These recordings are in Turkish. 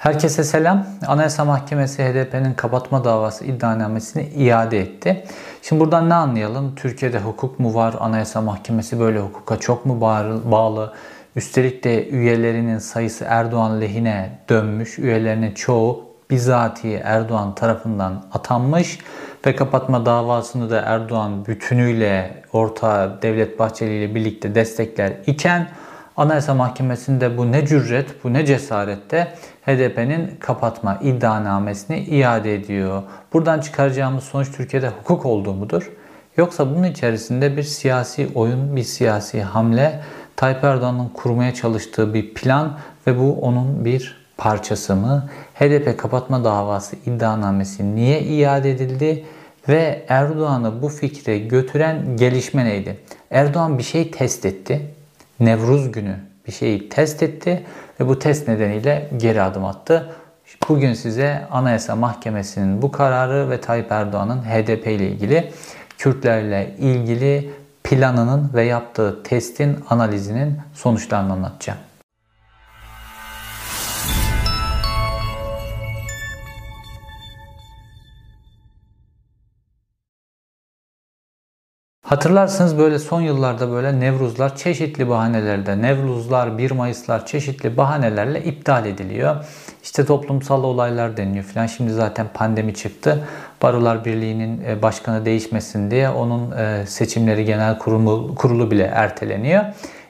Herkese selam. Anayasa Mahkemesi HDP'nin kapatma davası iddianamesini iade etti. Şimdi buradan ne anlayalım? Türkiye'de hukuk mu var? Anayasa Mahkemesi böyle hukuka çok mu bağlı? Üstelik de üyelerinin sayısı Erdoğan lehine dönmüş. Üyelerinin çoğu bizatihi Erdoğan tarafından atanmış ve kapatma davasını da Erdoğan bütünüyle orta Devlet Bahçeli ile birlikte destekler iken Anayasa Mahkemesi'nde bu ne cüret, bu ne cesarette HDP'nin kapatma iddianamesini iade ediyor. Buradan çıkaracağımız sonuç Türkiye'de hukuk olduğu mudur? Yoksa bunun içerisinde bir siyasi oyun, bir siyasi hamle, Tayyip Erdoğan'ın kurmaya çalıştığı bir plan ve bu onun bir parçası mı? HDP kapatma davası iddianamesi niye iade edildi? Ve Erdoğan'ı bu fikre götüren gelişme neydi? Erdoğan bir şey test etti. Nevruz günü bir şeyi test etti ve bu test nedeniyle geri adım attı. Bugün size Anayasa Mahkemesi'nin bu kararı ve Tayyip Erdoğan'ın HDP ile ilgili Kürtlerle ilgili planının ve yaptığı testin analizinin sonuçlarını anlatacağım. Hatırlarsınız böyle son yıllarda böyle Nevruzlar çeşitli bahanelerde, Nevruzlar, 1 Mayıslar çeşitli bahanelerle iptal ediliyor. İşte toplumsal olaylar deniyor falan. Şimdi zaten pandemi çıktı. Barolar Birliği'nin e, başkanı değişmesin diye onun e, seçimleri genel kurulu, kurulu bile erteleniyor.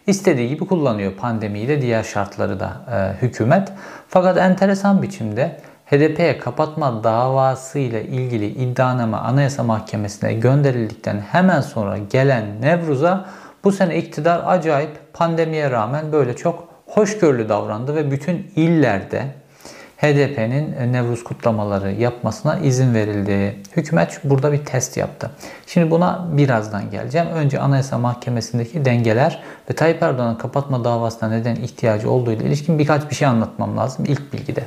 İstediği gibi kullanıyor pandemiyi de diğer şartları da e, hükümet. Fakat enteresan biçimde HDP'ye kapatma davası ile ilgili iddianame Anayasa Mahkemesi'ne gönderildikten hemen sonra gelen Nevruz'a bu sene iktidar acayip pandemiye rağmen böyle çok hoşgörülü davrandı ve bütün illerde HDP'nin Nevruz kutlamaları yapmasına izin verildi. Hükümet burada bir test yaptı. Şimdi buna birazdan geleceğim. Önce Anayasa Mahkemesi'ndeki dengeler ve Tayyip Erdoğan'ın kapatma davasına neden ihtiyacı olduğu ile ilişkin birkaç bir şey anlatmam lazım ilk bilgide.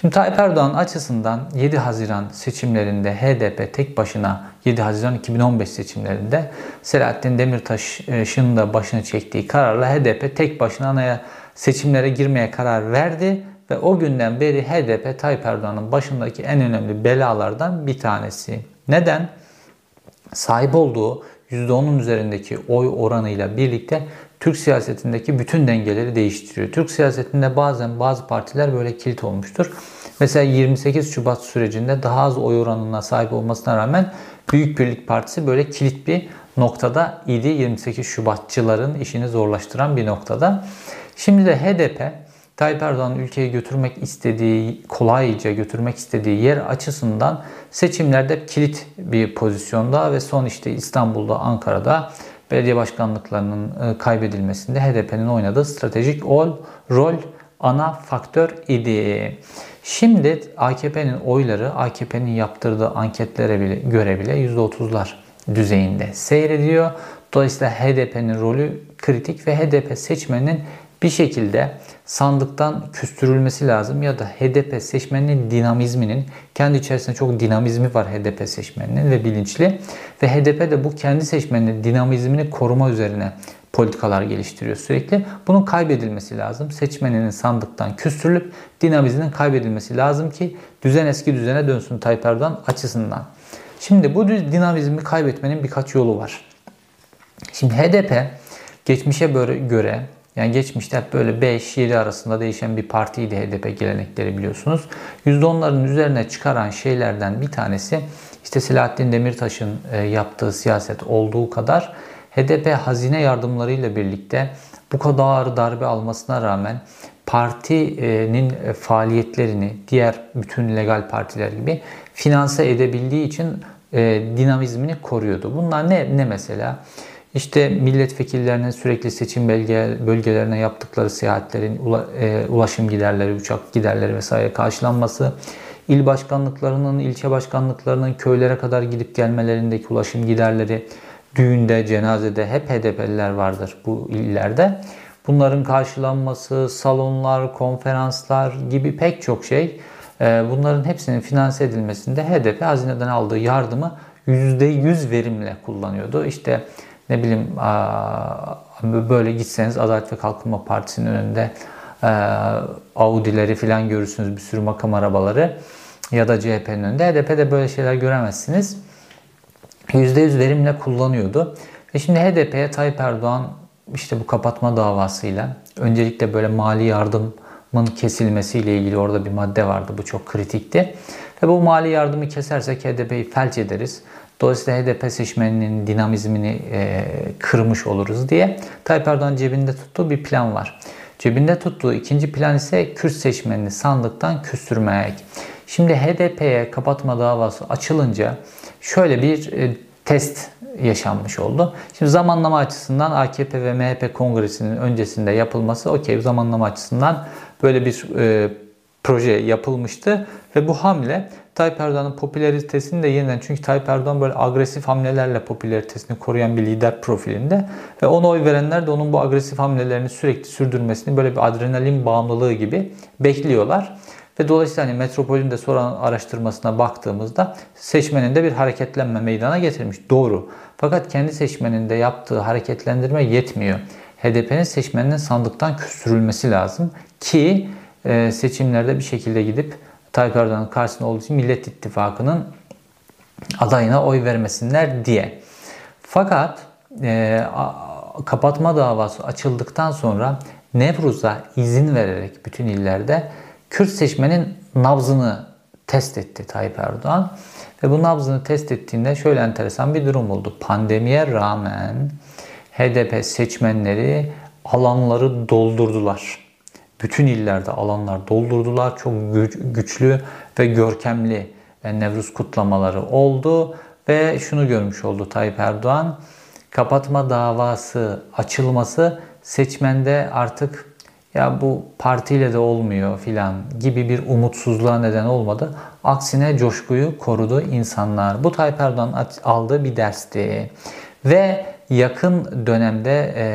Şimdi Tayyip Erdoğan açısından 7 Haziran seçimlerinde HDP tek başına 7 Haziran 2015 seçimlerinde Selahattin Demirtaş'ın da başını çektiği kararla HDP tek başına anaya seçimlere girmeye karar verdi ve o günden beri HDP Tayyip Erdoğan'ın başındaki en önemli belalardan bir tanesi. Neden? Sahip olduğu %10'un üzerindeki oy oranıyla birlikte Türk siyasetindeki bütün dengeleri değiştiriyor. Türk siyasetinde bazen bazı partiler böyle kilit olmuştur. Mesela 28 Şubat sürecinde daha az oy oranına sahip olmasına rağmen Büyük Birlik Partisi böyle kilit bir noktada idi. 28 Şubatçıların işini zorlaştıran bir noktada. Şimdi de HDP Tayyip Erdoğan ülkeyi götürmek istediği, kolayca götürmek istediği yer açısından seçimlerde kilit bir pozisyonda ve son işte İstanbul'da, Ankara'da belediye başkanlıklarının e, kaybedilmesinde HDP'nin oynadığı stratejik rol ana faktör idi. Şimdi AKP'nin oyları AKP'nin yaptırdığı anketlere bile, göre bile %30'lar düzeyinde seyrediyor. Dolayısıyla HDP'nin rolü kritik ve HDP seçmeninin bir şekilde sandıktan küstürülmesi lazım ya da HDP seçmeninin dinamizminin kendi içerisinde çok dinamizmi var HDP seçmeninin ve bilinçli ve HDP de bu kendi seçmeninin dinamizmini koruma üzerine politikalar geliştiriyor sürekli. Bunun kaybedilmesi lazım. Seçmeninin sandıktan küstürülüp dinamizmin kaybedilmesi lazım ki düzen eski düzene dönsün Tayyip Erdoğan açısından. Şimdi bu dinamizmi kaybetmenin birkaç yolu var. Şimdi HDP geçmişe göre yani geçmişte hep böyle 5-7 arasında değişen bir partiydi HDP gelenekleri biliyorsunuz. %10'ların üzerine çıkaran şeylerden bir tanesi işte Selahattin Demirtaş'ın e, yaptığı siyaset olduğu kadar HDP hazine yardımlarıyla birlikte bu kadar darbe almasına rağmen partinin e, faaliyetlerini diğer bütün legal partiler gibi finanse edebildiği için e, dinamizmini koruyordu. Bunlar ne, ne mesela? İşte milletvekillerinin sürekli seçim belge, bölgelerine yaptıkları seyahatlerin e, ulaşım giderleri, uçak giderleri vesaire karşılanması, il başkanlıklarının, ilçe başkanlıklarının köylere kadar gidip gelmelerindeki ulaşım giderleri, düğünde, cenazede hep HDP'liler vardır bu illerde. Bunların karşılanması, salonlar, konferanslar gibi pek çok şey e, bunların hepsinin finanse edilmesinde HDP hazineden aldığı yardımı %100 verimle kullanıyordu. İşte ne bileyim böyle gitseniz Adalet ve Kalkınma Partisi'nin önünde Audi'leri falan görürsünüz bir sürü makam arabaları ya da CHP'nin önünde. HDP'de böyle şeyler göremezsiniz. %100 verimle kullanıyordu. Ve şimdi HDP'ye Tayyip Erdoğan işte bu kapatma davasıyla öncelikle böyle mali yardımın kesilmesiyle ilgili orada bir madde vardı. Bu çok kritikti. Ve bu mali yardımı kesersek HDP'yi felç ederiz. Dolayısıyla HDP seçmeninin dinamizmini e, kırmış oluruz diye Tayyip Erdoğan cebinde tuttuğu bir plan var. Cebinde tuttuğu ikinci plan ise Kürt seçmenini sandıktan küstürmek. Şimdi HDP'ye kapatma davası açılınca şöyle bir e, test yaşanmış oldu. Şimdi zamanlama açısından AKP ve MHP kongresinin öncesinde yapılması okey zamanlama açısından böyle bir e, proje yapılmıştı ve bu hamle Tayyip Erdoğan'ın popülaritesini de yeniden çünkü Tayyip Erdoğan böyle agresif hamlelerle popülaritesini koruyan bir lider profilinde ve ona oy verenler de onun bu agresif hamlelerini sürekli sürdürmesini böyle bir adrenalin bağımlılığı gibi bekliyorlar. Ve dolayısıyla hani Metropol'ün de sonra araştırmasına baktığımızda seçmeninde bir hareketlenme meydana getirmiş. Doğru. Fakat kendi seçmeninde yaptığı hareketlendirme yetmiyor. HDP'nin seçmeninin sandıktan küstürülmesi lazım ki e, seçimlerde bir şekilde gidip Tayyip Erdoğan'ın karşısında olduğu için Millet İttifakı'nın adayına oy vermesinler diye. Fakat e, kapatma davası açıldıktan sonra Nevruz'a izin vererek bütün illerde Kürt seçmenin nabzını test etti Tayyip Erdoğan. Ve bu nabzını test ettiğinde şöyle enteresan bir durum oldu. Pandemiye rağmen HDP seçmenleri alanları doldurdular. Bütün illerde alanlar doldurdular. Çok güçlü ve görkemli Nevruz kutlamaları oldu. Ve şunu görmüş oldu Tayyip Erdoğan. Kapatma davası açılması seçmende artık ya bu partiyle de olmuyor filan gibi bir umutsuzluğa neden olmadı. Aksine coşkuyu korudu insanlar. Bu Tayyip Erdoğan aldığı bir dersti. Ve yakın dönemde e,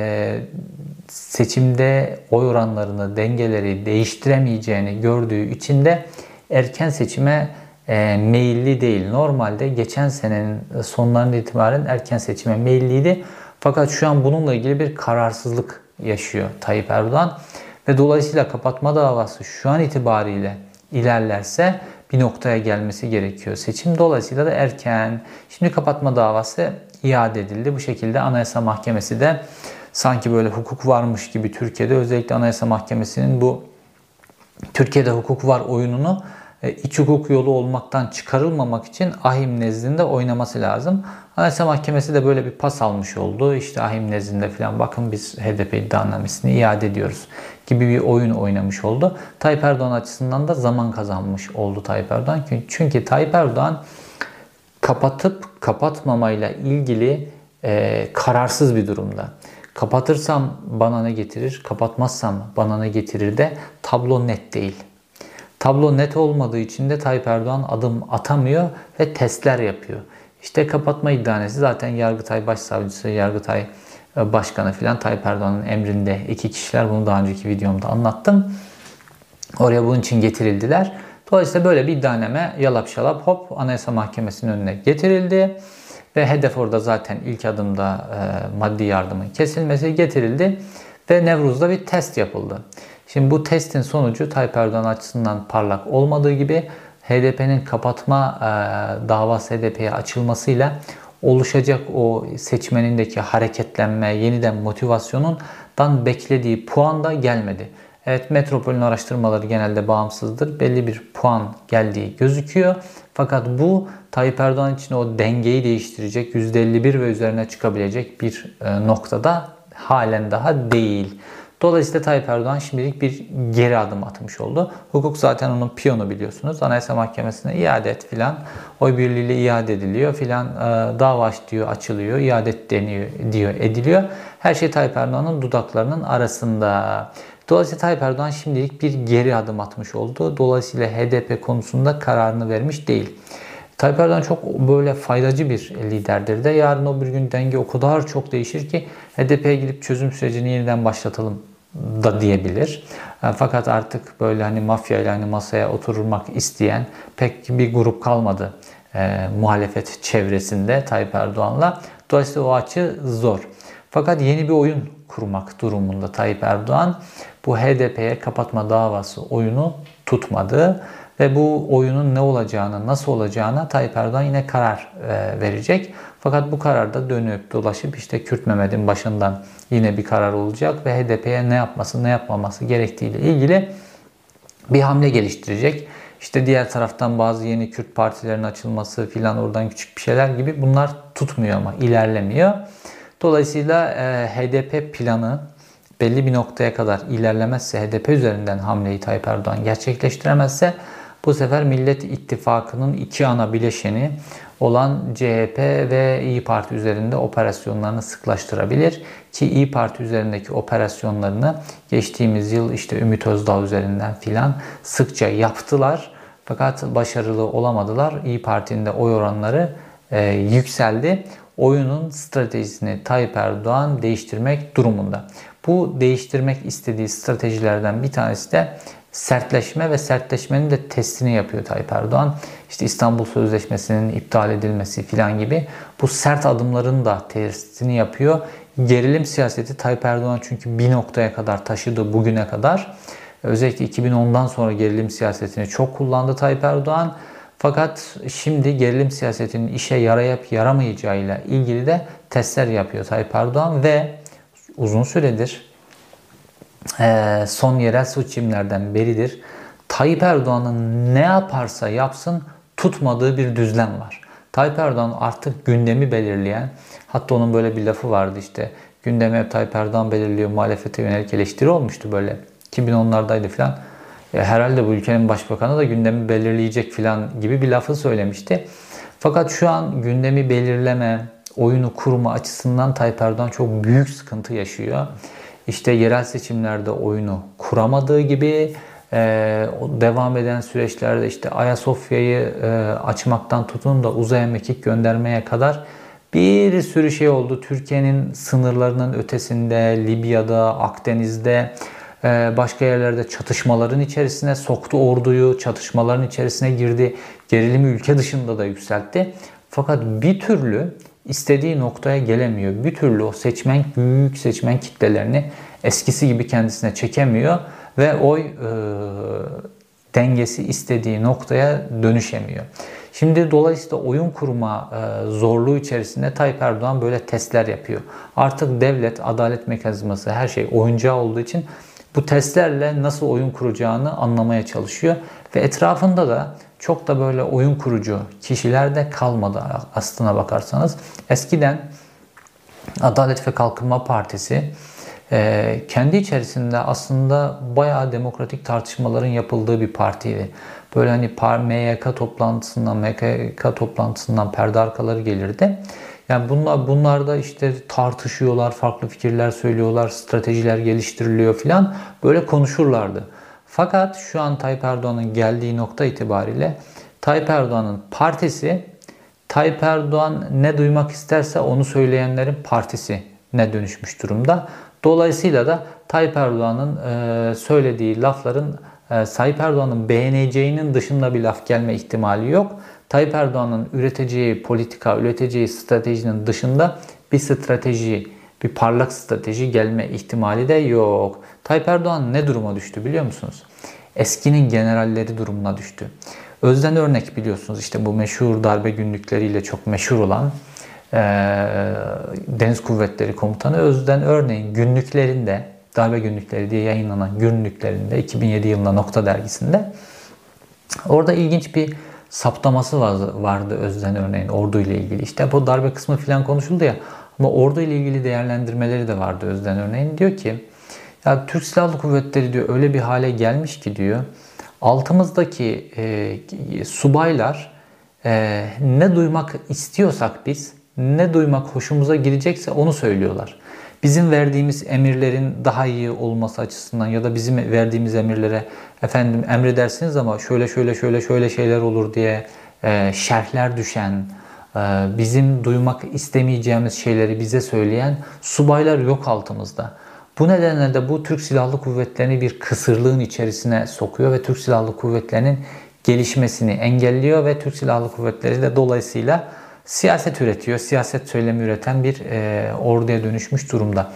seçimde oy oranlarını, dengeleri değiştiremeyeceğini gördüğü için de erken seçime e, meyilli değil. Normalde geçen senenin sonlarında itibaren erken seçime meyilliydi. Fakat şu an bununla ilgili bir kararsızlık yaşıyor Tayyip Erdoğan. Ve dolayısıyla kapatma davası şu an itibariyle ilerlerse bir noktaya gelmesi gerekiyor. Seçim dolayısıyla da erken. Şimdi kapatma davası iade edildi. Bu şekilde Anayasa Mahkemesi de sanki böyle hukuk varmış gibi Türkiye'de özellikle Anayasa Mahkemesi'nin bu Türkiye'de hukuk var oyununu e, iç hukuk yolu olmaktan çıkarılmamak için ahim nezdinde oynaması lazım. Anayasa Mahkemesi de böyle bir pas almış oldu. İşte ahim nezdinde falan bakın biz HDP iddianamesini iade ediyoruz gibi bir oyun oynamış oldu. Tayyip Erdoğan açısından da zaman kazanmış oldu Tayyip Erdoğan. Çünkü Tayyip Erdoğan kapatıp kapatmamayla ilgili e, kararsız bir durumda. Kapatırsam bana ne getirir, kapatmazsam bana ne getirir de tablo net değil. Tablo net olmadığı için de Tayyip Erdoğan adım atamıyor ve testler yapıyor. İşte kapatma iddianesi zaten Yargıtay Başsavcısı, Yargıtay e, Başkanı filan Tayyip Erdoğan'ın emrinde iki kişiler. Bunu daha önceki videomda anlattım. Oraya bunun için getirildiler. Dolayısıyla böyle bir iddianame yalap şalap hop Anayasa Mahkemesi'nin önüne getirildi. Ve hedef orada zaten ilk adımda e, maddi yardımın kesilmesi getirildi. Ve Nevruz'da bir test yapıldı. Şimdi bu testin sonucu Tayyip Erdoğan açısından parlak olmadığı gibi HDP'nin kapatma e, davası HDP'ye açılmasıyla oluşacak o seçmenindeki hareketlenme, yeniden motivasyonundan beklediği puan da gelmedi. Evet Metropol'ün araştırmaları genelde bağımsızdır. Belli bir puan geldiği gözüküyor. Fakat bu Tayyip Erdoğan için o dengeyi değiştirecek %51 ve üzerine çıkabilecek bir e, noktada halen daha değil. Dolayısıyla Tayyip Erdoğan şimdilik bir geri adım atmış oldu. Hukuk zaten onun piyonu biliyorsunuz. Anayasa Mahkemesi'ne iade et filan. Oy birliğiyle iade ediliyor filan. E, dava diyor açılıyor. iade et deniyor diyor ediliyor. Her şey Tayyip Erdoğan'ın dudaklarının arasında. Dolayısıyla Tayyip Erdoğan şimdilik bir geri adım atmış oldu. Dolayısıyla HDP konusunda kararını vermiş değil. Tayyip Erdoğan çok böyle faydacı bir liderdir de yarın o bir gün denge o kadar çok değişir ki HDP'ye gidip çözüm sürecini yeniden başlatalım da diyebilir. E, fakat artık böyle hani mafya ile hani masaya oturmak isteyen pek bir grup kalmadı e, muhalefet çevresinde Tayyip Erdoğan'la. Dolayısıyla o açı zor. Fakat yeni bir oyun kurmak durumunda Tayyip Erdoğan. Bu HDP'ye kapatma davası oyunu tutmadı ve bu oyunun ne olacağını, nasıl olacağına Tayyip Erdoğan yine karar e, verecek. Fakat bu kararda dönüp dolaşıp işte Kürt Mehmet'in başından yine bir karar olacak ve HDP'ye ne yapması, ne yapmaması gerektiğiyle ilgili bir hamle geliştirecek. İşte diğer taraftan bazı yeni Kürt partilerin açılması filan oradan küçük bir şeyler gibi bunlar tutmuyor ama ilerlemiyor. Dolayısıyla e, HDP planı belli bir noktaya kadar ilerlemezse, HDP üzerinden hamleyi Tayyip Erdoğan gerçekleştiremezse bu sefer Millet İttifakı'nın iki ana bileşeni olan CHP ve İyi Parti üzerinde operasyonlarını sıklaştırabilir. Ki İyi Parti üzerindeki operasyonlarını geçtiğimiz yıl işte Ümit Özdağ üzerinden filan sıkça yaptılar. Fakat başarılı olamadılar. İyi Parti'nin de oy oranları e, yükseldi. Oyunun stratejisini Tayyip Erdoğan değiştirmek durumunda. Bu değiştirmek istediği stratejilerden bir tanesi de sertleşme ve sertleşmenin de testini yapıyor Tayyip Erdoğan. İşte İstanbul Sözleşmesi'nin iptal edilmesi filan gibi bu sert adımların da testini yapıyor. Gerilim siyaseti Tayyip Erdoğan çünkü bir noktaya kadar taşıdı bugüne kadar. Özellikle 2010'dan sonra gerilim siyasetini çok kullandı Tayyip Erdoğan. Fakat şimdi gerilim siyasetinin işe yarayıp yaramayacağıyla ilgili de testler yapıyor Tayyip Erdoğan ve uzun süredir ee, son yerel seçimlerden beridir Tayyip Erdoğan'ın ne yaparsa yapsın tutmadığı bir düzlem var. Tayyip Erdoğan artık gündemi belirleyen, hatta onun böyle bir lafı vardı işte, gündemi hep Tayyip Erdoğan belirliyor, muhalefete yönelik eleştiri olmuştu böyle. 2010'lardaydı falan. Herhalde bu ülkenin başbakanı da gündemi belirleyecek falan gibi bir lafı söylemişti. Fakat şu an gündemi belirleme, oyunu kurma açısından Tayyip Erdoğan çok büyük sıkıntı yaşıyor işte yerel seçimlerde oyunu kuramadığı gibi e, devam eden süreçlerde işte Ayasofya'yı e, açmaktan tutun da uzaya mekik göndermeye kadar bir sürü şey oldu. Türkiye'nin sınırlarının ötesinde, Libya'da, Akdeniz'de, başka yerlerde çatışmaların içerisine soktu orduyu, çatışmaların içerisine girdi. Gerilimi ülke dışında da yükseltti. Fakat bir türlü istediği noktaya gelemiyor. Bir türlü o seçmen, büyük seçmen kitlelerini eskisi gibi kendisine çekemiyor ve oy e, dengesi istediği noktaya dönüşemiyor. Şimdi dolayısıyla oyun kurma e, zorluğu içerisinde Tayyip Erdoğan böyle testler yapıyor. Artık devlet, adalet mekanizması her şey oyuncağı olduğu için bu testlerle nasıl oyun kuracağını anlamaya çalışıyor. Ve etrafında da çok da böyle oyun kurucu kişiler de kalmadı aslına bakarsanız. Eskiden Adalet ve Kalkınma Partisi e, kendi içerisinde aslında bayağı demokratik tartışmaların yapıldığı bir partiydi. Böyle hani MYK toplantısından, MKK toplantısından perde arkaları gelirdi. Yani bunlar bunlarda işte tartışıyorlar, farklı fikirler söylüyorlar, stratejiler geliştiriliyor filan. Böyle konuşurlardı. Fakat şu an Tayyip Erdoğan'ın geldiği nokta itibariyle Tayyip Erdoğan'ın partisi Tayyip Erdoğan ne duymak isterse onu söyleyenlerin partisi ne dönüşmüş durumda. Dolayısıyla da Tayyip Erdoğan'ın söylediği lafların Tayyip Erdoğan'ın beğeneceğinin dışında bir laf gelme ihtimali yok. Tayyip Erdoğan'ın üreteceği politika, üreteceği stratejinin dışında bir strateji, bir parlak strateji gelme ihtimali de yok. Tayyip Erdoğan ne duruma düştü biliyor musunuz? Eskinin generalleri durumuna düştü. Özden örnek biliyorsunuz işte bu meşhur darbe günlükleriyle çok meşhur olan e, Deniz Kuvvetleri Komutanı Özden örneğin günlüklerinde darbe günlükleri diye yayınlanan günlüklerinde 2007 yılında Nokta dergisinde orada ilginç bir saptaması vardı Özden örneğin ordu ile ilgili. İşte bu darbe kısmı falan konuşuldu ya ama ordu ile ilgili değerlendirmeleri de vardı Özden örneğin. Diyor ki ya Türk Silahlı Kuvvetleri diyor öyle bir hale gelmiş ki diyor altımızdaki e, subaylar e, ne duymak istiyorsak biz ne duymak hoşumuza girecekse onu söylüyorlar. Bizim verdiğimiz emirlerin daha iyi olması açısından ya da bizim verdiğimiz emirlere efendim emredersiniz ama şöyle şöyle şöyle şöyle şeyler olur diye e, şerhler düşen, e, bizim duymak istemeyeceğimiz şeyleri bize söyleyen subaylar yok altımızda. Bu nedenle de bu Türk Silahlı Kuvvetleri'ni bir kısırlığın içerisine sokuyor ve Türk Silahlı Kuvvetleri'nin gelişmesini engelliyor ve Türk Silahlı Kuvvetleri de dolayısıyla siyaset üretiyor, siyaset söylemi üreten bir e, orduya dönüşmüş durumda.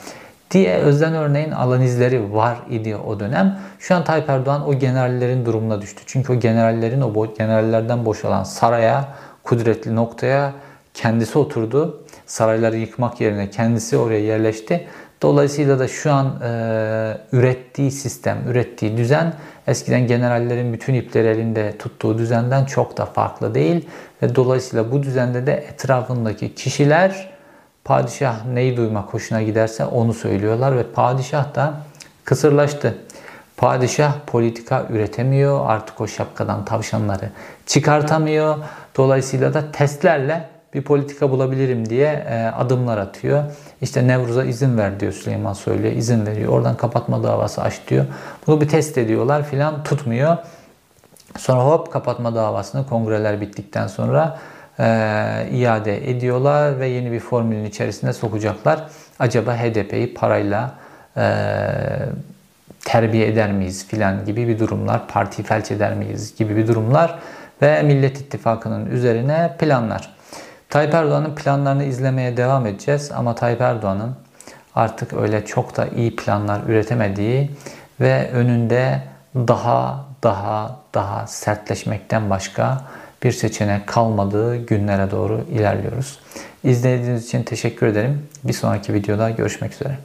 diye Özden örneğin alan izleri var idi o dönem. Şu an Tayyip Erdoğan o generallerin durumuna düştü. Çünkü o generallerin o generallerden boşalan saraya, kudretli noktaya kendisi oturdu. Sarayları yıkmak yerine kendisi oraya yerleşti. Dolayısıyla da şu an e, ürettiği sistem, ürettiği düzen eskiden generallerin bütün ipleri elinde tuttuğu düzenden çok da farklı değil. Ve dolayısıyla bu düzende de etrafındaki kişiler padişah neyi duymak hoşuna giderse onu söylüyorlar ve padişah da kısırlaştı. Padişah politika üretemiyor. Artık o şapkadan tavşanları çıkartamıyor. Dolayısıyla da testlerle bir politika bulabilirim diye e, adımlar atıyor. İşte Nevruz'a izin ver diyor Süleyman söylüyor. izin veriyor. Oradan kapatma davası aç diyor. Bunu bir test ediyorlar filan tutmuyor. Sonra hop kapatma davasını kongreler bittikten sonra e, iade ediyorlar ve yeni bir formülün içerisine sokacaklar. Acaba HDP'yi parayla e, terbiye eder miyiz filan gibi bir durumlar, parti felç eder miyiz gibi bir durumlar ve Millet İttifakı'nın üzerine planlar. Tayyip Erdoğan'ın planlarını izlemeye devam edeceğiz ama Tayyip Erdoğan'ın artık öyle çok da iyi planlar üretemediği ve önünde daha daha daha sertleşmekten başka bir seçenek kalmadığı günlere doğru ilerliyoruz. İzlediğiniz için teşekkür ederim. Bir sonraki videoda görüşmek üzere.